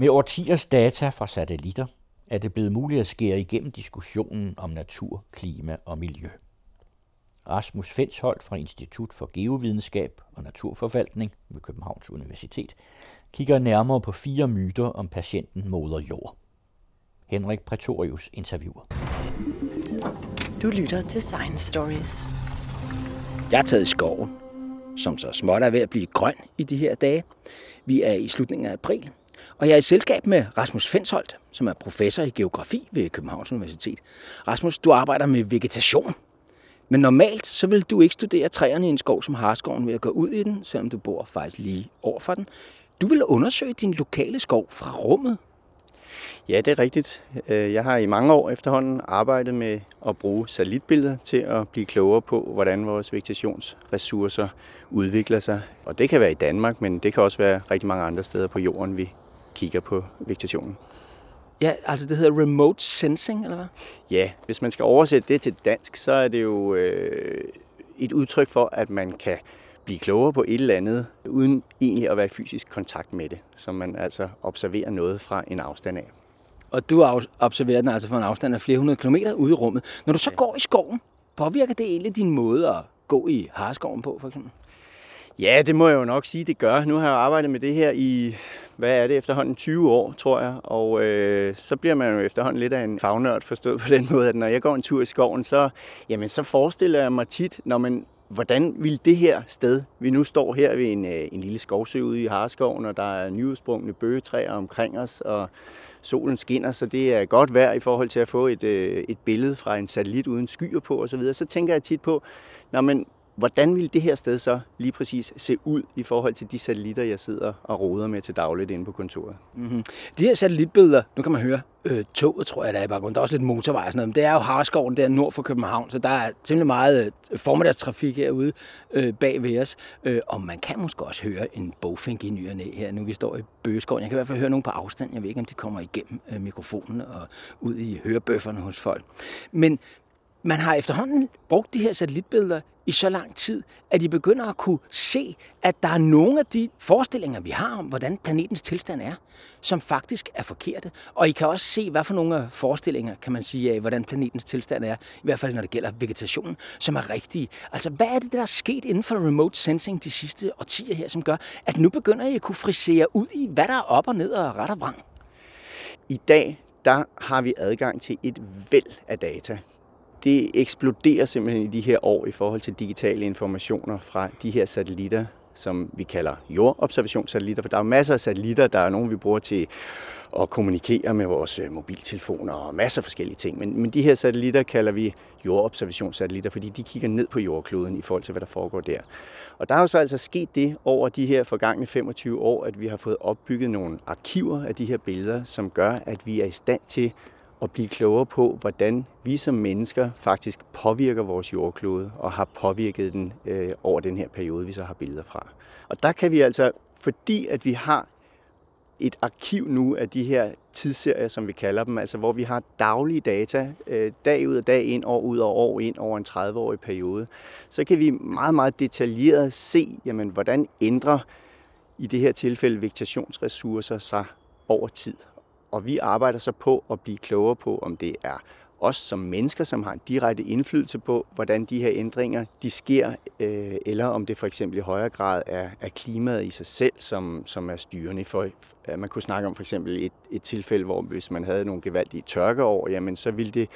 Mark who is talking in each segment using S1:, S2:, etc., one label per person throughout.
S1: Med årtiers data fra satellitter er det blevet muligt at skære igennem diskussionen om natur, klima og miljø. Rasmus Fensholt fra Institut for Geovidenskab og Naturforvaltning ved Københavns Universitet kigger nærmere på fire myter om patienten moder jord. Henrik Pretorius interviewer.
S2: Du lytter til Science Stories.
S3: Jeg er taget i skoven, som så småt er ved at blive grøn i de her dage. Vi er i slutningen af april, og jeg er i selskab med Rasmus Fensholt, som er professor i geografi ved Københavns Universitet. Rasmus, du arbejder med vegetation. Men normalt så vil du ikke studere træerne i en skov som Harskoven ved at gå ud i den, selvom du bor faktisk lige over for den. Du vil undersøge din lokale skov fra rummet.
S4: Ja, det er rigtigt. Øh, jeg har i mange år efterhånden arbejdet med at bruge satellitbilleder til at blive klogere på, hvordan vores vegetationsressourcer udvikler sig. Og det kan være i Danmark, men det kan også være rigtig mange andre steder på jorden, vi kigger på vegetationen.
S3: Ja, altså det hedder remote sensing, eller hvad?
S4: Ja, hvis man skal oversætte det til dansk, så er det jo øh, et udtryk for, at man kan blive klogere på et eller andet, uden egentlig at være i fysisk kontakt med det. Så man altså observerer noget fra en afstand af.
S3: Og du observerer den altså fra en afstand af flere hundrede kilometer ude i rummet. Når du så ja. går i skoven, påvirker det egentlig din måde at gå i harskoven på, for eksempel?
S4: Ja, det må jeg jo nok sige, det gør. Nu har jeg arbejdet med det her i, hvad er det, efterhånden 20 år, tror jeg. Og øh, så bliver man jo efterhånden lidt af en fagnørd forstået på den måde, at når jeg går en tur i skoven, så, jamen, så forestiller jeg mig tit, når man hvordan vil det her sted, vi nu står her ved en, øh, en lille skovsø ude i Harskoven, og der er nyudsprungne bøgetræer omkring os, og solen skinner, så det er godt vejr i forhold til at få et, øh, et billede fra en satellit uden skyer på osv., så tænker jeg tit på, når man Hvordan vil det her sted så lige præcis se ud i forhold til de satellitter, jeg sidder og roder med til dagligt inde på kontoret?
S3: Mm-hmm. De her satellitbilleder, nu kan man høre øh, toget, tror jeg, der er i baggrunden. Der er også lidt motorvej og sådan noget, men det er jo Harskoven der nord for København, så der er temmelig meget øh, formiddagstrafik herude øh, bag ved os. Øh, og man kan måske også høre en bogfink i ny og næ her, nu vi står i Bøgeskoven. Jeg kan i hvert fald høre nogen på afstand. Jeg ved ikke, om de kommer igennem øh, mikrofonen og ud i hørebøfferne hos folk. Men man har efterhånden brugt de her satellitbilleder i så lang tid, at de begynder at kunne se, at der er nogle af de forestillinger, vi har om, hvordan planetens tilstand er, som faktisk er forkerte. Og I kan også se, hvad for nogle forestillinger, kan man sige, af, hvordan planetens tilstand er, i hvert fald når det gælder vegetationen, som er rigtige. Altså, hvad er det, der er sket inden for remote sensing de sidste årtier her, som gør, at nu begynder I at kunne frisere ud i, hvad der er op og ned og ret og vrang?
S4: I dag, der har vi adgang til et væld af data det eksploderer simpelthen i de her år i forhold til digitale informationer fra de her satellitter, som vi kalder jordobservationssatellitter, for der er masser af satellitter, der er nogle, vi bruger til at kommunikere med vores øh, mobiltelefoner og masser af forskellige ting. Men, men de her satellitter kalder vi jordobservationssatellitter, fordi de kigger ned på jordkloden i forhold til, hvad der foregår der. Og der er jo så altså sket det over de her forgangne 25 år, at vi har fået opbygget nogle arkiver af de her billeder, som gør, at vi er i stand til at blive klogere på, hvordan vi som mennesker faktisk påvirker vores jordklode og har påvirket den øh, over den her periode, vi så har billeder fra. Og der kan vi altså, fordi at vi har et arkiv nu af de her tidsserier, som vi kalder dem, altså hvor vi har daglige data, øh, dag ud og dag ind, år ud og år ind over en 30-årig periode, så kan vi meget, meget detaljeret se, jamen, hvordan ændrer i det her tilfælde vegetationsressourcer sig over tid. Og vi arbejder så på at blive klogere på, om det er os som mennesker, som har en direkte indflydelse på, hvordan de her ændringer de sker, øh, eller om det for eksempel i højere grad er, er klimaet i sig selv, som, som er styrende. For, man kunne snakke om for eksempel et, et tilfælde, hvor hvis man havde nogle gevaldige tørkeår, jamen så ville det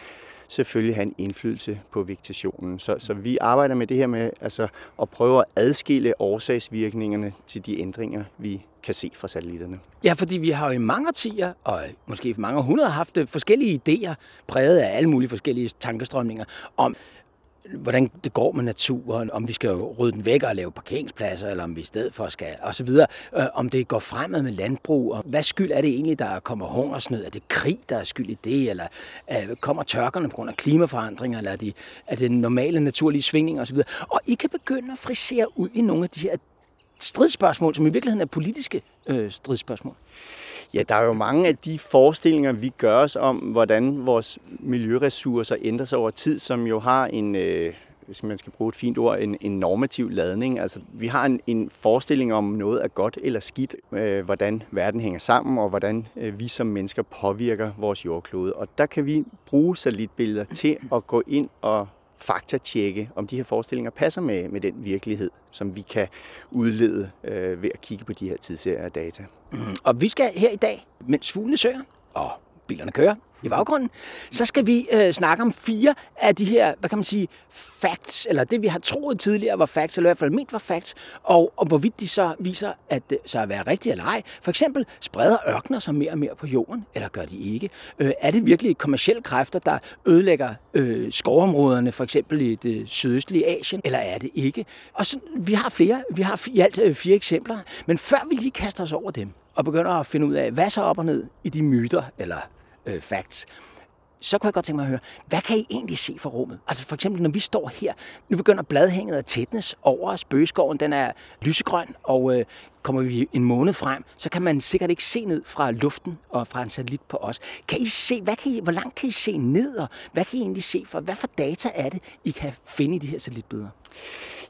S4: selvfølgelig have en indflydelse på vegetationen. Så, så vi arbejder med det her med altså, at prøve at adskille årsagsvirkningerne til de ændringer, vi kan se fra satellitterne.
S3: Ja, fordi vi har jo i mange årtier, og måske i mange hundrede, haft øh, forskellige idéer, præget af alle mulige forskellige tankestrømninger, om hvordan det går med naturen, om vi skal rydde den væk og lave parkeringspladser, eller om vi i stedet for skal, og så videre. Øh, om det går fremad med landbrug, og hvad skyld er det egentlig, der kommer hungersnød? Er det krig, der er skyld i det, eller øh, kommer tørkerne på grund af klimaforandringer, eller er det, er det normale naturlige svingninger osv.? Og I kan begynde at frisere ud i nogle af de her stridsspørgsmål, som i virkeligheden er politiske øh, stridsspørgsmål.
S4: Ja, der er jo mange af de forestillinger, vi gør os om, hvordan vores miljøressourcer ændrer sig over tid, som jo har en, øh, hvis man skal bruge et fint ord, en, en normativ ladning. Altså, vi har en, en forestilling om noget er godt eller skidt, øh, hvordan verden hænger sammen, og hvordan øh, vi som mennesker påvirker vores jordklode. Og der kan vi bruge satellitbilleder til at gå ind og faktatjekke, om de her forestillinger passer med, med den virkelighed, som vi kan udlede øh, ved at kigge på de her tidsserier data.
S3: Mm. Og vi skal her i dag, mens fuglene søger, og bilerne kører i baggrunden, så skal vi øh, snakke om fire af de her, hvad kan man sige, facts, eller det vi har troet tidligere var facts, eller i hvert fald ment var facts, og, og hvorvidt de så viser, at så er være rigtigt eller ej. For eksempel, spreder ørkner sig mere og mere på jorden, eller gør de ikke? Øh, er det virkelig kommersielle kræfter, der ødelægger øh, skovområderne, for eksempel i det sydøstlige Asien, eller er det ikke? Og så, vi har flere, vi har i alt øh, fire eksempler, men før vi lige kaster os over dem, og begynder at finde ud af, hvad så op og ned i de myter, eller øh, facts, så kunne jeg godt tænke mig at høre, hvad kan I egentlig se fra rummet? Altså for eksempel, når vi står her, nu begynder bladhænget at tætnes over os. Bøgeskoven, den er lysegrøn, og øh, kommer vi en måned frem, så kan man sikkert ikke se ned fra luften og fra en satellit på os. Kan I se, hvad kan I, hvor langt kan I se ned, og hvad kan I egentlig se for? Hvad for data er det, I kan finde i de her satellitbilleder?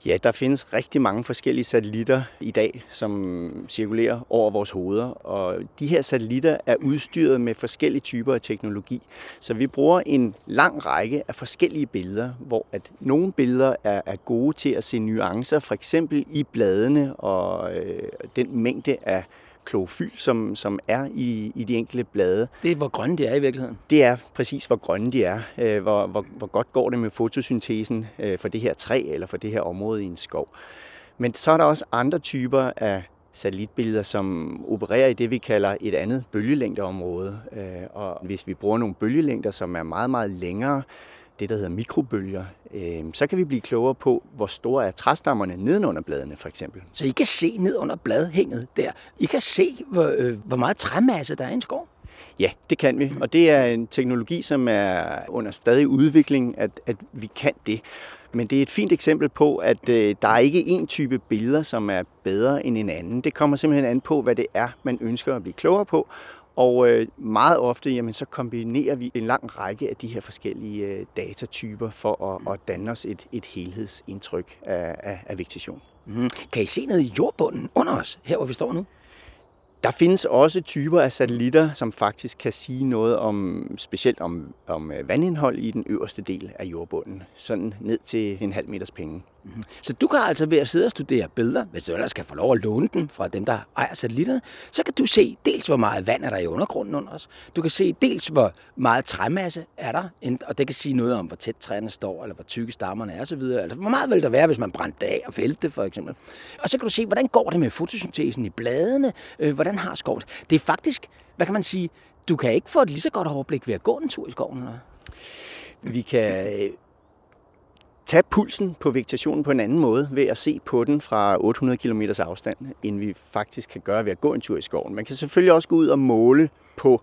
S4: Ja, der findes rigtig mange forskellige satellitter i dag, som cirkulerer over vores hoveder. Og de her satellitter er udstyret med forskellige typer af teknologi. Så vi bruger en lang række af forskellige billeder, hvor at nogle billeder er, er gode til at se nuancer, for eksempel i bladene og øh, den mængde af klorofyl, som, som er i, i de enkelte blade.
S3: Det er, hvor grønne de er i virkeligheden?
S4: Det er præcis, hvor grønne de er. Øh, hvor, hvor, hvor godt går det med fotosyntesen øh, for det her træ eller for det her område i en skov. Men så er der også andre typer af satellitbilleder, som opererer i det, vi kalder et andet bølgelængdeområde. Øh, og hvis vi bruger nogle bølgelængder, som er meget, meget længere, det, der hedder mikrobølger, øh, så kan vi blive klogere på, hvor store er træstammerne nedenunder bladene, for eksempel.
S3: Så I kan se ned under bladhænget der. I kan se, hvor, øh, hvor meget træmasse der er i en skov?
S4: Ja, det kan vi, og det er en teknologi, som er under stadig udvikling, at, at vi kan det. Men det er et fint eksempel på, at øh, der er ikke en type billeder, som er bedre end en anden. Det kommer simpelthen an på, hvad det er, man ønsker at blive klogere på, og øh, meget ofte jamen, så kombinerer vi en lang række af de her forskellige øh, datatyper for at, at danne os et, et helhedsindtryk af, af, af vegetation.
S3: Mm. Kan I se ned i jordbunden under os, her hvor vi står nu?
S4: Der findes også typer af satellitter, som faktisk kan sige noget om, specielt om, om øh, vandindhold i den øverste del af jordbunden, sådan ned til en halv meters penge.
S3: Mm-hmm. Så du kan altså ved at sidde og studere billeder, hvis du ellers skal få lov at låne den fra dem, der ejer satellitterne, så kan du se dels, hvor meget vand er der i undergrunden under os. Du kan se dels, hvor meget træmasse er der, og det kan sige noget om, hvor tæt træerne står, eller hvor tykke stammerne er osv. Altså, hvor meget vil der være, hvis man brændte af og fældte det, for eksempel. Og så kan du se, hvordan går det med fotosyntesen i bladene, øh, hvordan har skoven. Det er faktisk, hvad kan man sige, du kan ikke få et lige så godt overblik ved at gå en tur i skoven, eller
S4: Vi kan øh, tage pulsen på vegetationen på en anden måde ved at se på den fra 800 km afstand, end vi faktisk kan gøre ved at gå en tur i skoven. Man kan selvfølgelig også gå ud og måle på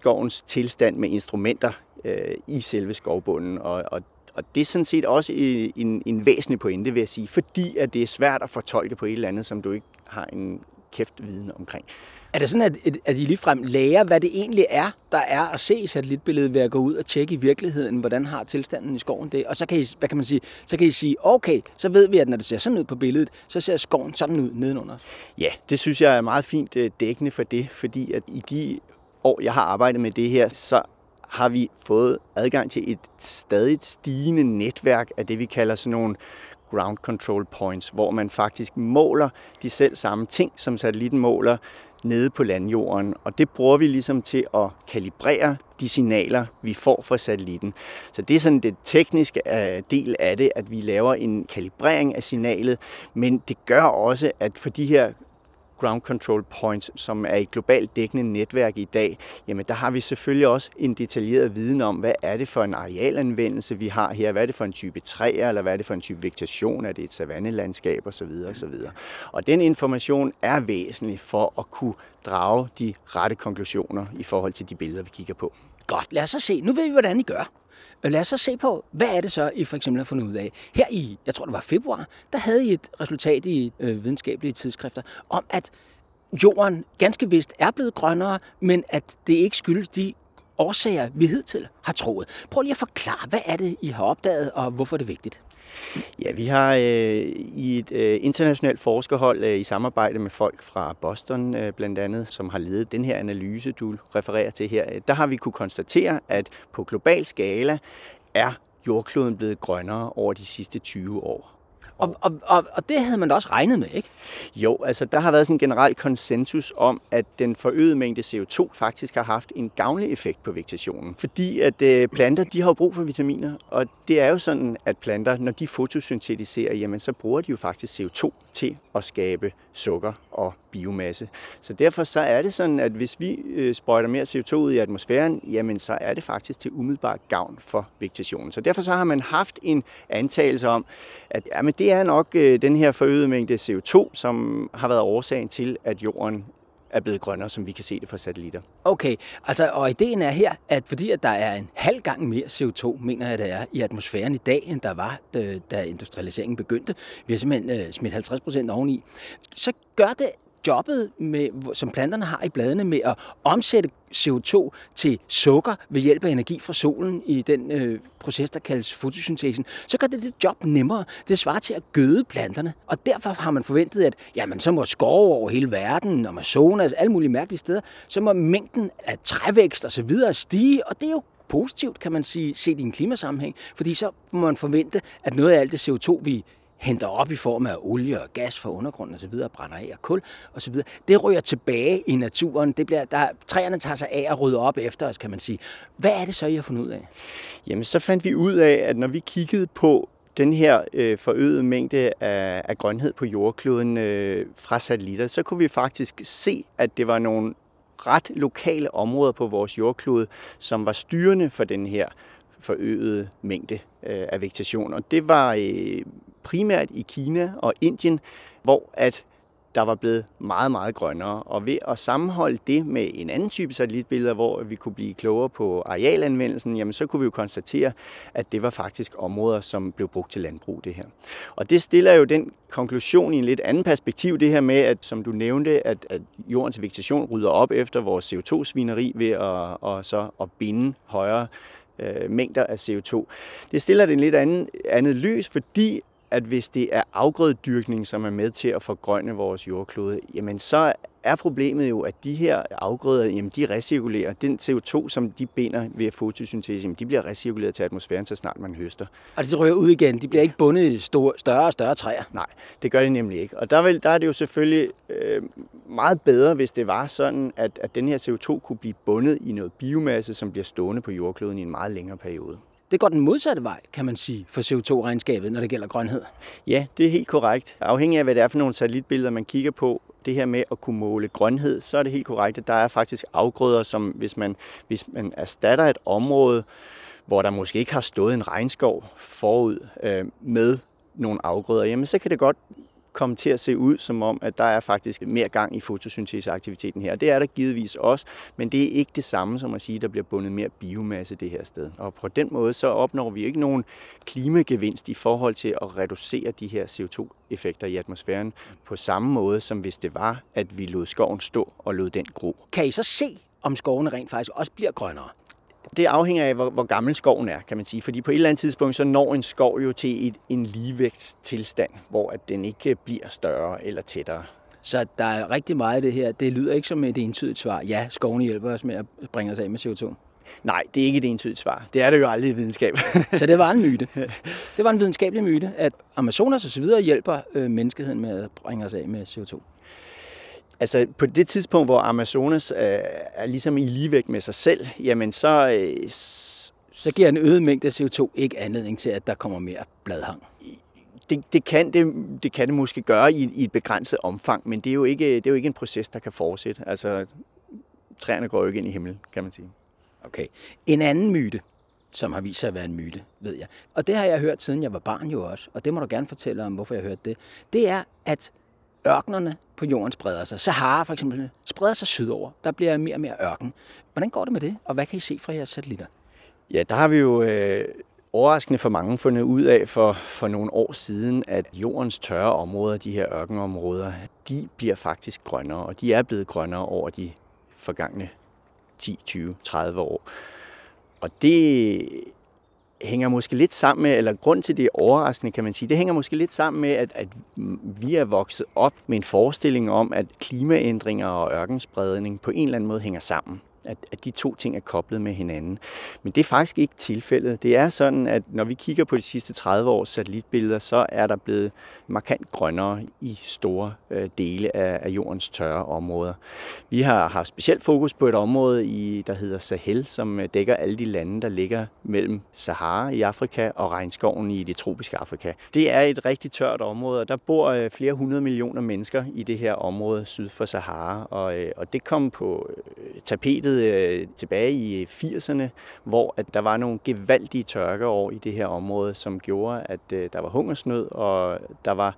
S4: skovens tilstand med instrumenter øh, i selve skovbunden, og, og og det er sådan set også en, en væsentlig pointe, vil jeg sige, fordi at det er svært at fortolke på et eller andet, som du ikke har en kæft viden omkring.
S3: Er det sådan, at, at I ligefrem lærer, hvad det egentlig er, der er at se i satellitbilledet ved at gå ud og tjekke i virkeligheden, hvordan har tilstanden i skoven det? Og så kan I, hvad kan man sige, så kan I sige, okay, så ved vi, at når det ser sådan ud på billedet, så ser skoven sådan ud nedenunder.
S4: Ja, det synes jeg er meget fint øh, dækkende for det, fordi at i de år, jeg har arbejdet med det her, så har vi fået adgang til et stadig stigende netværk af det, vi kalder sådan nogle ground control points, hvor man faktisk måler de selv samme ting, som satellitten måler, nede på landjorden, og det bruger vi ligesom til at kalibrere de signaler, vi får fra satellitten. Så det er sådan det tekniske øh, del af det, at vi laver en kalibrering af signalet, men det gør også, at for de her ground control points, som er et globalt dækkende netværk i dag, jamen der har vi selvfølgelig også en detaljeret viden om, hvad er det for en arealanvendelse, vi har her, hvad er det for en type træer, eller hvad er det for en type vegetation, er det et savannelandskab osv. osv. Og den information er væsentlig for at kunne drage de rette konklusioner i forhold til de billeder, vi kigger på.
S3: Godt, lad os så se. Nu ved vi, hvordan I gør. Øh, lad os så se på, hvad er det så, I for eksempel har fundet ud af. Her i, jeg tror det var februar, der havde I et resultat i øh, videnskabelige tidsskrifter om, at jorden ganske vist er blevet grønnere, men at det ikke skyldes de årsager, vi hidtil har troet. Prøv lige at forklare, hvad er det, I har opdaget, og hvorfor er det vigtigt?
S4: Ja, vi har øh, i et øh, internationalt forskerhold øh, i samarbejde med folk fra Boston øh, blandt andet, som har ledet den her analyse, du refererer til her, øh, der har vi kunne konstatere, at på global skala er jordkloden blevet grønnere over de sidste 20 år.
S3: Og, og, og, og det havde man da også regnet med, ikke?
S4: Jo, altså der har været sådan en generel konsensus om, at den forøgede mængde CO2 faktisk har haft en gavnlig effekt på vegetationen. Fordi at øh, planter, de har jo brug for vitaminer, og det er jo sådan, at planter, når de fotosyntetiserer, jamen så bruger de jo faktisk CO2 til at skabe sukker og biomasse. Så derfor så er det sådan, at hvis vi øh, sprøjter mere CO2 ud i atmosfæren, jamen så er det faktisk til umiddelbart gavn for vegetationen. Så derfor så har man haft en antagelse om, at jamen, det er nok øh, den her forøgede mængde CO2, som har været årsagen til, at jorden er blevet grønnere, som vi kan se det fra satellitter.
S3: Okay, altså, og ideen er her, at fordi at der er en halv gang mere CO2, mener jeg, der er i atmosfæren i dag, end der var, øh, da industrialiseringen begyndte, vi har simpelthen øh, smidt 50 procent oveni, så gør det jobbet, med, som planterne har i bladene, med at omsætte CO2 til sukker ved hjælp af energi fra solen i den øh, proces, der kaldes fotosyntesen, så gør det det job nemmere. Det svarer til at gøde planterne, og derfor har man forventet, at jamen, så må skove over hele verden, Amazonas, alle mulige mærkelige steder, så må mængden af trævækst og så videre stige, og det er jo positivt, kan man sige, set i en klimasammenhæng, fordi så må man forvente, at noget af alt det CO2, vi henter op i form af olie og gas fra undergrunden osv., og brænder af og kul osv., det ryger tilbage i naturen. Det bliver, der, træerne tager sig af at rydde op efter os, kan man sige. Hvad er det så, I har fundet ud af?
S4: Jamen, så fandt vi ud af, at når vi kiggede på den her øh, forøgede mængde af, af grønhed på jordkloden øh, fra satellitter, så kunne vi faktisk se, at det var nogle ret lokale områder på vores jordklode, som var styrende for den her forøgede mængde øh, af vegetation. Og det var øh, primært i Kina og Indien, hvor at der var blevet meget, meget grønnere. Og ved at sammenholde det med en anden type satellitbilleder, hvor vi kunne blive klogere på arealanvendelsen, jamen så kunne vi jo konstatere, at det var faktisk områder, som blev brugt til landbrug, det her. Og det stiller jo den konklusion i en lidt anden perspektiv, det her med, at som du nævnte, at, at jordens vegetation rydder op efter vores CO2-svineri ved at, og så at binde højere øh, mængder af CO2. Det stiller det en lidt anden, andet lys, fordi at hvis det er afgrøddyrkning, som er med til at forgrønne vores jordklode, jamen så er problemet jo, at de her afgrøder, jamen de recirkulerer. Den CO2, som de binder ved fotosyntese, jamen de bliver recirkuleret til atmosfæren, så snart man høster.
S3: Og de rører ud igen. De bliver ikke bundet i store, større og større træer.
S4: Nej, det gør de nemlig ikke. Og der, vil, der er det jo selvfølgelig øh, meget bedre, hvis det var sådan, at, at den her CO2 kunne blive bundet i noget biomasse, som bliver stående på jordkloden i en meget længere periode.
S3: Det går den modsatte vej, kan man sige, for CO2-regnskabet, når det gælder grønhed.
S4: Ja, det er helt korrekt. Afhængig af, hvad det er for nogle satellitbilleder, man kigger på, det her med at kunne måle grønhed, så er det helt korrekt, at der er faktisk afgrøder, som hvis man, hvis man erstatter et område, hvor der måske ikke har stået en regnskov forud øh, med nogle afgrøder, jamen så kan det godt komme til at se ud som om, at der er faktisk mere gang i fotosynteseaktiviteten her. Det er der givetvis også, men det er ikke det samme som at sige, at der bliver bundet mere biomasse det her sted. Og på den måde så opnår vi ikke nogen klimagevinst i forhold til at reducere de her CO2-effekter i atmosfæren på samme måde, som hvis det var, at vi lod skoven stå og lod den gro.
S3: Kan I så se, om skovene rent faktisk også bliver grønnere?
S4: Det afhænger af, hvor, hvor gammel skoven er, kan man sige. Fordi på et eller andet tidspunkt, så når en skov jo til et, en ligevægtstilstand, hvor at den ikke bliver større eller tættere.
S3: Så der er rigtig meget af det her. Det lyder ikke som et entydigt svar. Ja, skovene hjælper os med at bringe os af med CO2.
S4: Nej, det er ikke et entydigt svar. Det er det jo aldrig i videnskab.
S3: så det var en myte. Det var en videnskabelig myte, at Amazonas videre hjælper øh, menneskeheden med at bringe os af med CO2.
S4: Altså på det tidspunkt, hvor Amazonas øh, er ligesom i ligevægt med sig selv, jamen så... Øh,
S3: så giver en øget mængde CO2 ikke anledning til, at der kommer mere bladhang.
S4: Det, det, kan det, det kan det måske gøre i, i et begrænset omfang, men det er, jo ikke, det er jo ikke en proces, der kan fortsætte. Altså, træerne går jo ikke ind i himlen, kan man sige.
S3: Okay. En anden myte, som har vist sig at være en myte, ved jeg. Og det har jeg hørt, siden jeg var barn jo også, og det må du gerne fortælle om, hvorfor jeg hørte det. Det er, at ørkenerne på jorden spreder sig. Sahara for eksempel spreder sig sydover. Der bliver mere og mere ørken. Hvordan går det med det, og hvad kan I se fra jeres satellitter?
S4: Ja, der har vi jo øh, overraskende for mange fundet ud af for, for nogle år siden, at jordens tørre områder, de her ørkenområder, de bliver faktisk grønnere, og de er blevet grønnere over de forgangne 10, 20, 30 år. Og det hænger måske lidt sammen med, eller grund til det er overraskende, kan man sige, det hænger måske lidt sammen med, at, at vi er vokset op med en forestilling om, at klimaændringer og ørkenspredning på en eller anden måde hænger sammen at, at de to ting er koblet med hinanden. Men det er faktisk ikke tilfældet. Det er sådan, at når vi kigger på de sidste 30 års satellitbilleder, så er der blevet markant grønnere i store øh, dele af, af jordens tørre områder. Vi har haft specielt fokus på et område, i, der hedder Sahel, som øh, dækker alle de lande, der ligger mellem Sahara i Afrika og regnskoven i det tropiske Afrika. Det er et rigtig tørt område, og der bor øh, flere hundrede millioner mennesker i det her område syd for Sahara, og, øh, og det kom på øh, tapetet øh, tilbage i 80'erne, hvor at der var nogle gevaldige tørkeår i det her område, som gjorde, at øh, der var hungersnød, og der var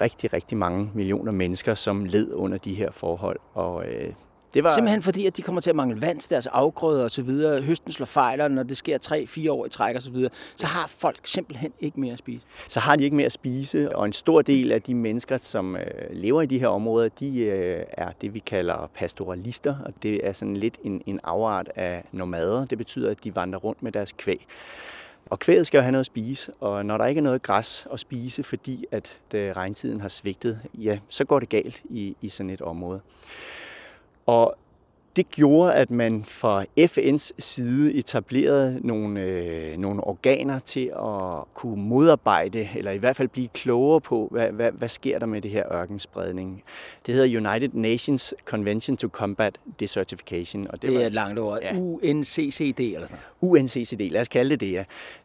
S4: rigtig, rigtig mange millioner mennesker, som led under de her forhold. Og øh,
S3: det var... Simpelthen fordi, at de kommer til at mangle vand til deres afgrøder og så videre. Høsten slår fejler, når det sker 3-4 år i træk og så videre. Så har folk simpelthen ikke mere at spise.
S4: Så har de ikke mere at spise, og en stor del af de mennesker, som øh, lever i de her områder, de øh, er det, vi kalder pastoralister, og det er sådan lidt en, en afart af nomader. Det betyder, at de vandrer rundt med deres kvæg. Og kvæget skal jo have noget at spise, og når der ikke er noget græs at spise, fordi at øh, regntiden har svigtet, ja, så går det galt i, i sådan et område. Og det gjorde, at man fra FN's side etablerede nogle, øh, nogle organer til at kunne modarbejde, eller i hvert fald blive klogere på, hvad, hvad, hvad sker der med det her ørkenspredning. Det hedder United Nations Convention to Combat Desertification.
S3: Og det, det er var, et langt ord. Ja. UNCCD eller sådan
S4: UNCCD, lad os kalde det det, ja.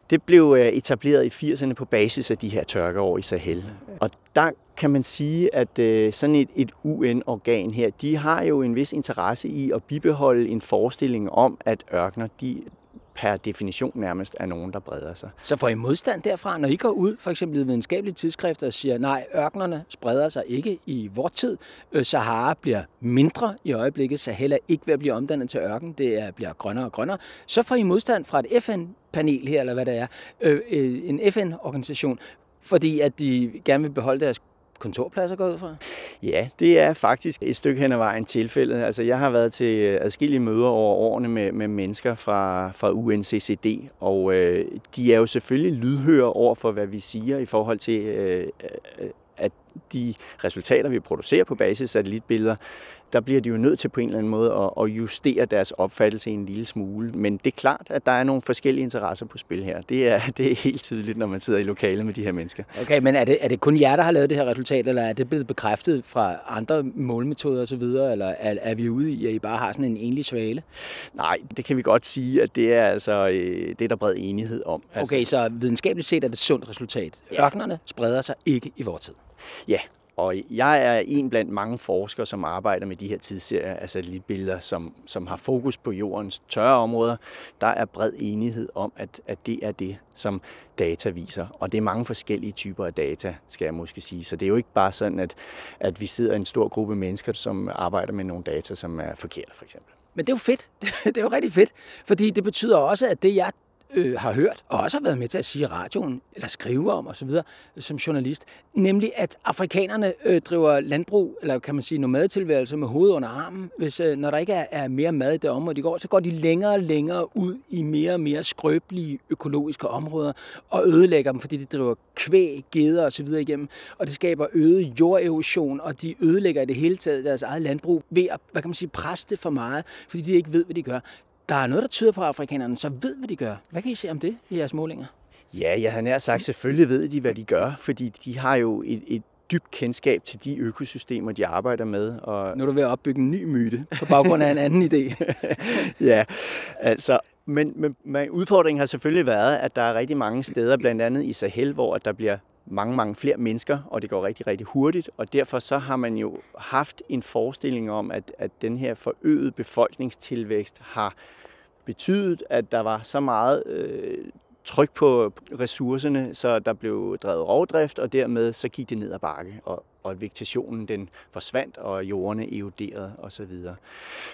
S4: Det blev øh, etableret i 80'erne på basis af de her tørkeår i Sahel. Og der kan man sige, at øh, sådan et, et UN-organ her, de har jo en vis interesse i at bibeholde en forestilling om, at ørkener, de per definition nærmest er nogen, der breder sig.
S3: Så får I modstand derfra, når I går ud, for eksempel i videnskabelige tidsskrifter, og siger, nej, ørkenerne spreder sig ikke i vor tid. Øh, Sahara bliver mindre i øjeblikket. Sahel er ikke ved at blive omdannet til ørken. Det er, bliver grønnere og grønnere. Så får I modstand fra et FN-panel her, eller hvad det er, øh, øh en FN-organisation, fordi at de gerne vil beholde deres kontorpladser går ud fra?
S4: Ja, det er faktisk et stykke hen ad vejen tilfældet. Altså, jeg har været til adskillige møder over årene med, med mennesker fra, fra UNCCD, og øh, de er jo selvfølgelig lydhøre over for, hvad vi siger i forhold til, øh, øh at de resultater, vi producerer på basis af satellitbilleder, der bliver de jo nødt til på en eller anden måde at, at justere deres opfattelse en lille smule. Men det er klart, at der er nogle forskellige interesser på spil her. Det er, det er helt tydeligt, når man sidder i lokalet med de her mennesker.
S3: Okay, men er det, er det kun jer, der har lavet det her resultat, eller er det blevet bekræftet fra andre målmetoder osv., eller er, er vi ude i, at I bare har sådan en enlig svale?
S4: Nej, det kan vi godt sige, at det er altså øh, det, er der bred enighed om.
S3: Okay, altså, så videnskabeligt set er det et sundt resultat. Ja. Ørkenerne spreder sig ikke i vores tid.
S4: Ja, og jeg er en blandt mange forskere, som arbejder med de her tidsserier altså af satellitbilleder, som, som har fokus på jordens tørre områder. Der er bred enighed om, at, at det er det, som data viser. Og det er mange forskellige typer af data, skal jeg måske sige. Så det er jo ikke bare sådan, at, at vi sidder en stor gruppe mennesker, som arbejder med nogle data, som er forkerte, for eksempel.
S3: Men det er jo fedt. Det er jo rigtig fedt, fordi det betyder også, at det, jeg øh, har hørt, og også har været med til at sige i radioen, eller skrive om osv., øh, som journalist, nemlig at afrikanerne øh, driver landbrug, eller kan man sige nomadetilværelse med hovedet under armen. Hvis, øh, når der ikke er, er mere mad i det område, de går, så går de længere og længere ud i mere og mere skrøbelige økologiske områder, og ødelægger dem, fordi de driver kvæg, geder osv. igennem, og det skaber øget jorderosion, og de ødelægger i det hele taget deres eget landbrug ved at, hvad kan man sige, presse det for meget, fordi de ikke ved, hvad de gør der er noget, der tyder på, at afrikanerne så ved, hvad de gør. Hvad kan I se om det i jeres målinger?
S4: Ja, jeg har nær sagt, selvfølgelig ved de, hvad de gør, fordi de har jo et, et dybt kendskab til de økosystemer, de arbejder med.
S3: Og... Nu er du ved at opbygge en ny myte på baggrund af en anden idé.
S4: ja, altså, men, men, men udfordringen har selvfølgelig været, at der er rigtig mange steder, blandt andet i Sahel, hvor der bliver mange, mange flere mennesker, og det går rigtig, rigtig hurtigt, og derfor så har man jo haft en forestilling om, at, at den her forøgede befolkningstilvækst har betydet, at der var så meget øh, tryk på ressourcerne, så der blev drevet rovdrift, og dermed så gik det ned ad bakke, og, og vegetationen den forsvandt, og jordene eroderede osv.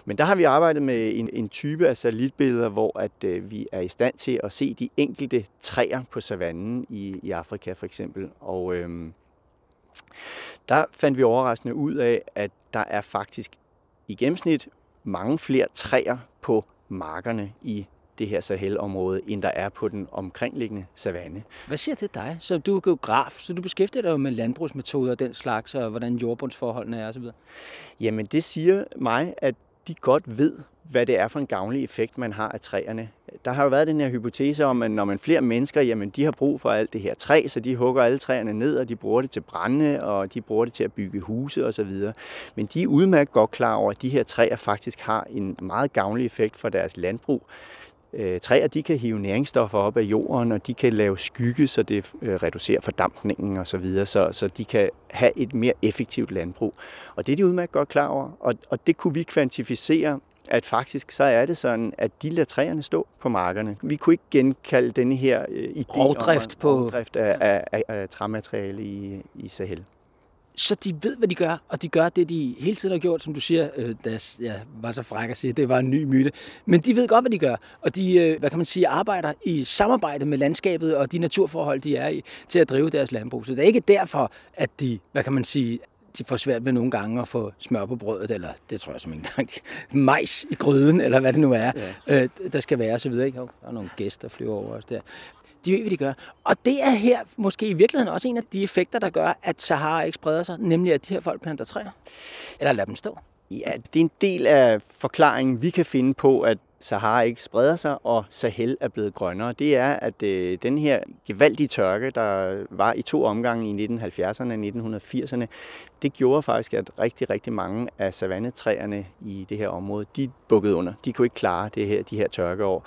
S4: Men der har vi arbejdet med en, en type af satellitbilleder, hvor at øh, vi er i stand til at se de enkelte træer på savannen i, i Afrika for eksempel. Og øh, der fandt vi overraskende ud af, at der er faktisk i gennemsnit mange flere træer på markerne i det her Sahel-område, end der er på den omkringliggende savanne.
S3: Hvad siger det dig? Så du er geograf, så du beskæftiger dig med landbrugsmetoder og den slags, og hvordan jordbundsforholdene er osv.?
S4: Jamen det siger mig, at de godt ved, hvad det er for en gavnlig effekt, man har af træerne. Der har jo været den her hypotese om, at når man flere mennesker, jamen de har brug for alt det her træ, så de hugger alle træerne ned, og de bruger det til brænde, og de bruger det til at bygge huse osv. Men de er udmærket godt klar over, at de her træer faktisk har en meget gavnlig effekt for deres landbrug. Øh, træer de kan hive næringsstoffer op af jorden, og de kan lave skygge, så det øh, reducerer fordampningen osv., så, videre, så, så de kan have et mere effektivt landbrug. Og det er de udmærket godt klar over, og, og det kunne vi kvantificere at faktisk så er det sådan, at de lader træerne stå på markerne. Vi kunne ikke genkalde denne her øh, idé
S3: rovdrift,
S4: om, på... rovdrift af, af, af, af træmateriale i, i Sahel
S3: så de ved, hvad de gør, og de gør det, de hele tiden har gjort, som du siger, øh, da jeg var så fræk at sige, det var en ny myte. Men de ved godt, hvad de gør, og de, øh, hvad kan man sige, arbejder i samarbejde med landskabet og de naturforhold, de er i, til at drive deres landbrug. Så det er ikke derfor, at de, hvad kan man sige, de får svært ved nogle gange at få smør på brødet, eller det tror jeg som en gang, majs i gryden, eller hvad det nu er, ja. øh, der skal være, så videre. Ikke? der er nogle gæster, der flyver over os der. De ved, hvad de gør. Og det er her måske i virkeligheden også en af de effekter, der gør, at Sahara ikke spreder sig, nemlig at de her folk planter træer. Eller lader dem stå.
S4: Ja, det er en del af forklaringen, vi kan finde på, at Sahara ikke spreder sig, og Sahel er blevet grønnere. Det er, at øh, den her gevaldige tørke, der var i to omgange i 1970'erne og 1980'erne, det gjorde faktisk, at rigtig, rigtig mange af savannetræerne i det her område, de bukkede under. De kunne ikke klare det her, de her tørkeår.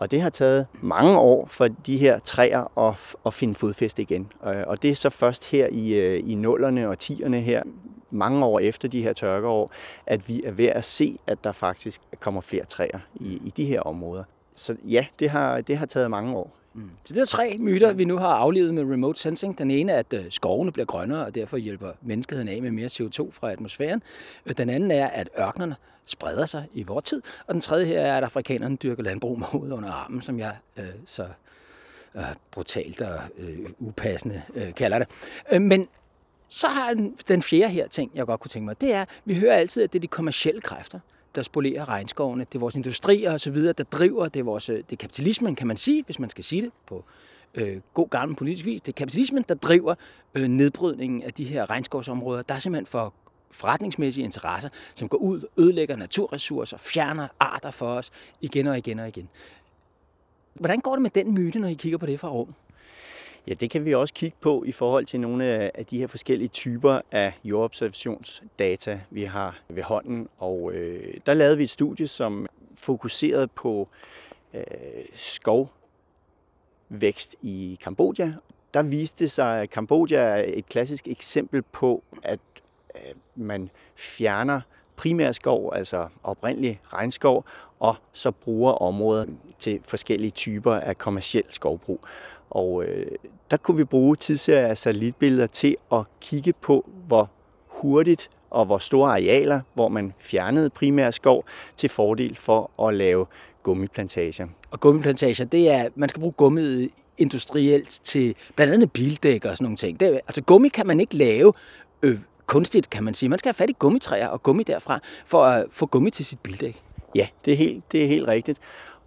S4: Og det har taget mange år for de her træer at, at finde fodfæste igen. Og det er så først her i, øh, i nullerne og tierne her, mange år efter de her tørkeår, at vi er ved at se, at der faktisk kommer flere træer i, i de her områder. Så ja, det har, det har taget mange år.
S3: Mm. Så det er tre myter, vi nu har aflevet med remote sensing. Den ene er, at øh, skovene bliver grønnere, og derfor hjælper menneskeheden af med mere CO2 fra atmosfæren. Øh, den anden er, at ørkenerne spreder sig i vores tid. Og den tredje her er, at afrikanerne dyrker landbrug med hovedet under armen, som jeg øh, så øh, brutalt og øh, upassende øh, kalder det. Øh, men så har den, den fjerde her ting, jeg godt kunne tænke mig, det er, vi hører altid, at det er de kommersielle kræfter, der spolerer regnskovene. Det er vores industrier osv., der driver. Det er, vores, øh, det er kapitalismen, kan man sige, hvis man skal sige det på øh, god gammel politisk vis. Det er kapitalismen, der driver øh, nedbrydningen af de her regnskovsområder. Der er simpelthen for forretningsmæssige interesser, som går ud, ødelægger naturressourcer, fjerner arter for os igen og igen og igen. Hvordan går det med den myte, når I kigger på det fra rum?
S4: Ja, det kan vi også kigge på i forhold til nogle af de her forskellige typer af jordobservationsdata, vi har ved hånden. Og øh, der lavede vi et studie, som fokuserede på øh, skovvækst i Kambodja. Der viste sig, at Kambodja er et klassisk eksempel på, at øh, man fjerner primærskov, altså oprindelig regnskov, og så bruger områder til forskellige typer af kommersiel skovbrug. Og øh, der kunne vi bruge tidsserier af satellitbilleder til at kigge på, hvor hurtigt og hvor store arealer, hvor man fjernede primær skov til fordel for at lave gummiplantager.
S3: Og gummiplantager, det er, man skal bruge gummiet industrielt til blandt andet bildæk og sådan nogle ting. Det, altså gummi kan man ikke lave øh, kunstigt, kan man sige. Man skal have fat i gummitræer og gummi derfra, for at få gummi til sit bildæk.
S4: Ja, det er helt, det er helt rigtigt.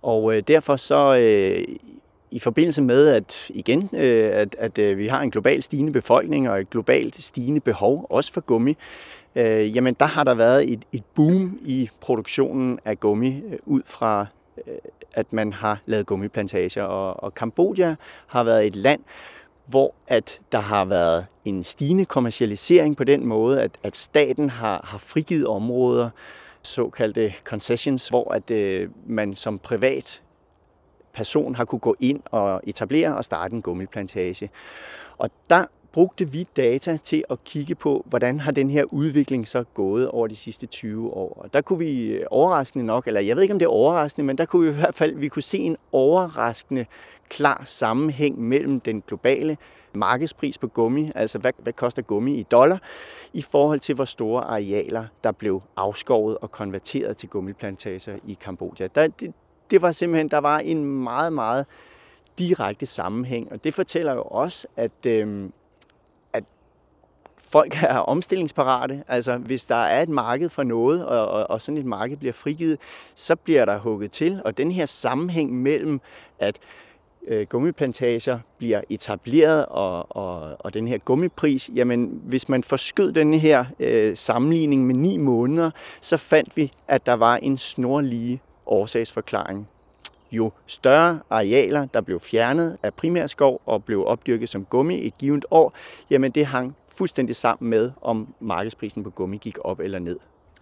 S4: Og øh, derfor så øh, i forbindelse med, at igen, øh, at, at øh, vi har en global stigende befolkning og et globalt stigende behov, også for gummi, øh, jamen der har der været et, et boom i produktionen af gummi øh, ud fra, øh, at man har lavet gummiplantager. Og, og Kambodja har været et land, hvor at der har været en stigende kommercialisering på den måde, at, at staten har, har frigivet områder, såkaldte concessions, hvor at øh, man som privat person har kunne gå ind og etablere og starte en gummiplantage. Og der brugte vi data til at kigge på, hvordan har den her udvikling så gået over de sidste 20 år. Og der kunne vi øh, overraskende nok, eller jeg ved ikke om det er overraskende, men der kunne vi i hvert fald vi kunne se en overraskende klar sammenhæng mellem den globale markedspris på gummi, altså hvad, hvad koster gummi i dollar, i forhold til hvor store arealer, der blev afskovet og konverteret til gummiplantager i Kambodja. Der, det, det var simpelthen, der var en meget, meget direkte sammenhæng, og det fortæller jo også, at, øh, folk er omstillingsparate. Altså, hvis der er et marked for noget, og, og, og sådan et marked bliver frigivet, så bliver der hugget til. Og den her sammenhæng mellem, at øh, gummiplantager bliver etableret, og, og, og den her gummipris, jamen hvis man forskød den her øh, sammenligning med ni måneder, så fandt vi, at der var en snorlige årsagsforklaring. Jo større arealer, der blev fjernet af primærskov og blev opdyrket som gummi et givet år, jamen det hang fuldstændig sammen med, om markedsprisen på gummi gik op eller ned.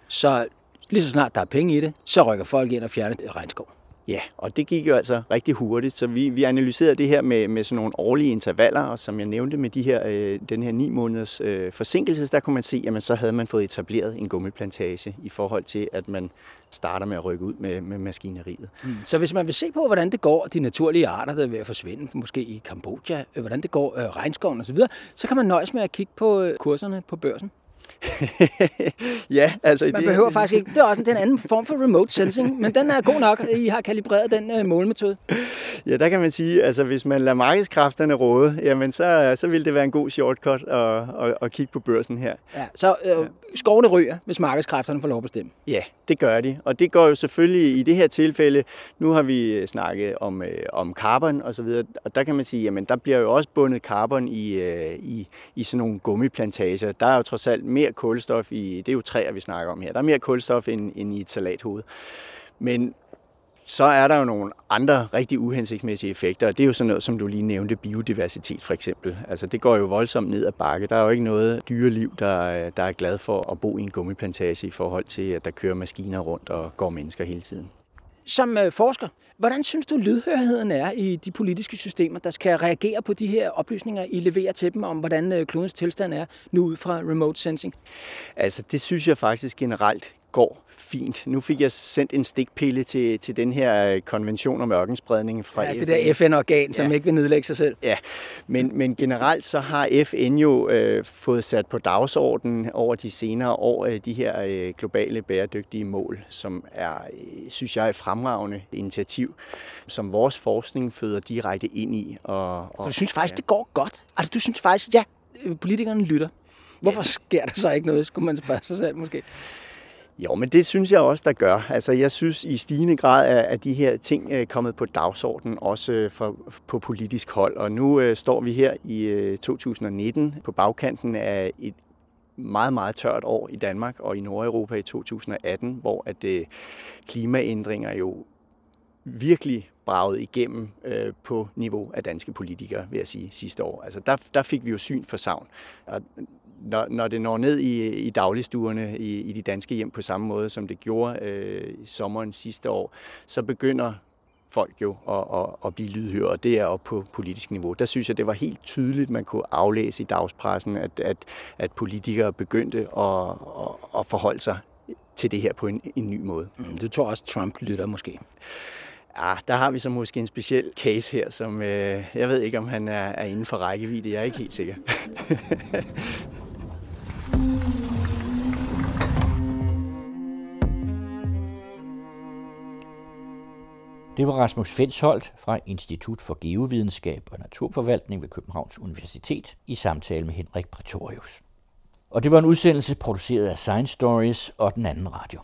S3: Så lige så snart der er penge i det, så rykker folk ind og fjerner regnskov.
S4: Ja, og det gik jo altså rigtig hurtigt, så vi, vi analyserede det her med, med sådan nogle årlige intervaller, og som jeg nævnte med de her, øh, den her 9 måneders øh, forsinkelse, der kunne man se, at så havde man fået etableret en gummiplantage i forhold til, at man starter med at rykke ud med, med maskineriet.
S3: Mm. Så hvis man vil se på, hvordan det går, de naturlige arter, der er ved at forsvinde, måske i Kambodja, øh, hvordan det går øh, regnskoven osv., så kan man nøjes med at kigge på øh, kurserne på børsen.
S4: ja, altså...
S3: Man det, behøver faktisk ikke... Det er også en, anden form for remote sensing, men den er god nok, I har kalibreret den uh, målmetode.
S4: Ja, der kan man sige, altså hvis man lader markedskræfterne råde, jamen så, så vil det være en god shortcut at, at, at kigge på børsen her.
S3: Ja, så øh, skovene ryger, hvis markedskræfterne får lov at bestemme.
S4: Ja, det gør de. Og det går jo selvfølgelig i det her tilfælde, nu har vi øh, snakket om, øh, om carbon og så videre, og der kan man sige, jamen der bliver jo også bundet carbon i, øh, i, i sådan nogle gummiplantager. Der er jo trods alt mere kulstof i, det er jo træer, vi snakker om her, der er mere kulstof end, end i et salathoved. Men så er der jo nogle andre rigtig uhensigtsmæssige effekter, og det er jo sådan noget, som du lige nævnte, biodiversitet for eksempel. Altså det går jo voldsomt ned ad bakke. Der er jo ikke noget dyreliv, der, der er glad for at bo i en gummiplantage i forhold til, at der kører maskiner rundt og går mennesker hele tiden.
S3: Som øh, forsker, hvordan synes du lydhørigheden er i de politiske systemer, der skal reagere på de her oplysninger, I leverer til dem om, hvordan øh, klodens tilstand er nu ud fra remote sensing?
S4: Altså det synes jeg faktisk generelt går fint. Nu fik jeg sendt en stikpille til, til den her øh, konvention om ørkenspredning fra
S3: ja, det der FN-organ, som ja. ikke vil nedlægge sig selv.
S4: Ja, men, men generelt så har FN jo øh, fået sat på dagsordenen over de senere år øh, de her øh, globale bæredygtige mål, som er, øh, synes jeg, et fremragende initiativ, som vores forskning føder direkte ind i. Og, og,
S3: så du synes faktisk, ja. det går godt? Altså du synes faktisk, ja, politikerne lytter. Hvorfor sker der så ikke noget, skulle man spørge sig selv måske?
S4: Jo, men det synes jeg også, der gør. Altså, jeg synes i stigende grad, at de her ting er kommet på dagsordenen, også øh, for, på politisk hold. Og nu øh, står vi her i øh, 2019 på bagkanten af et meget, meget tørt år i Danmark og i Nordeuropa i 2018, hvor at øh, klimaændringer jo virkelig braget igennem øh, på niveau af danske politikere, vil jeg sige, sidste år. Altså der, der fik vi jo syn for savn. Og når, når det når ned i, i dagligstuerne i, i de danske hjem på samme måde, som det gjorde øh, i sommeren sidste år, så begynder folk jo at, at, at blive lydhøre, og det er op på politisk niveau. Der synes jeg, det var helt tydeligt, man kunne aflæse i dagspressen, at, at, at politikere begyndte at, at, at forholde sig til det her på en, en ny måde.
S3: Mm, du tror også, Trump lytter måske?
S4: Ja, der har vi så måske en speciel case her, som øh, jeg ved ikke, om han er, er inden for rækkevidde. Jeg er ikke helt sikker.
S1: Det var Rasmus Fensholt fra Institut for Geovidenskab og Naturforvaltning ved Københavns Universitet i samtale med Henrik Pretorius. Og det var en udsendelse produceret af Science Stories og den anden radio.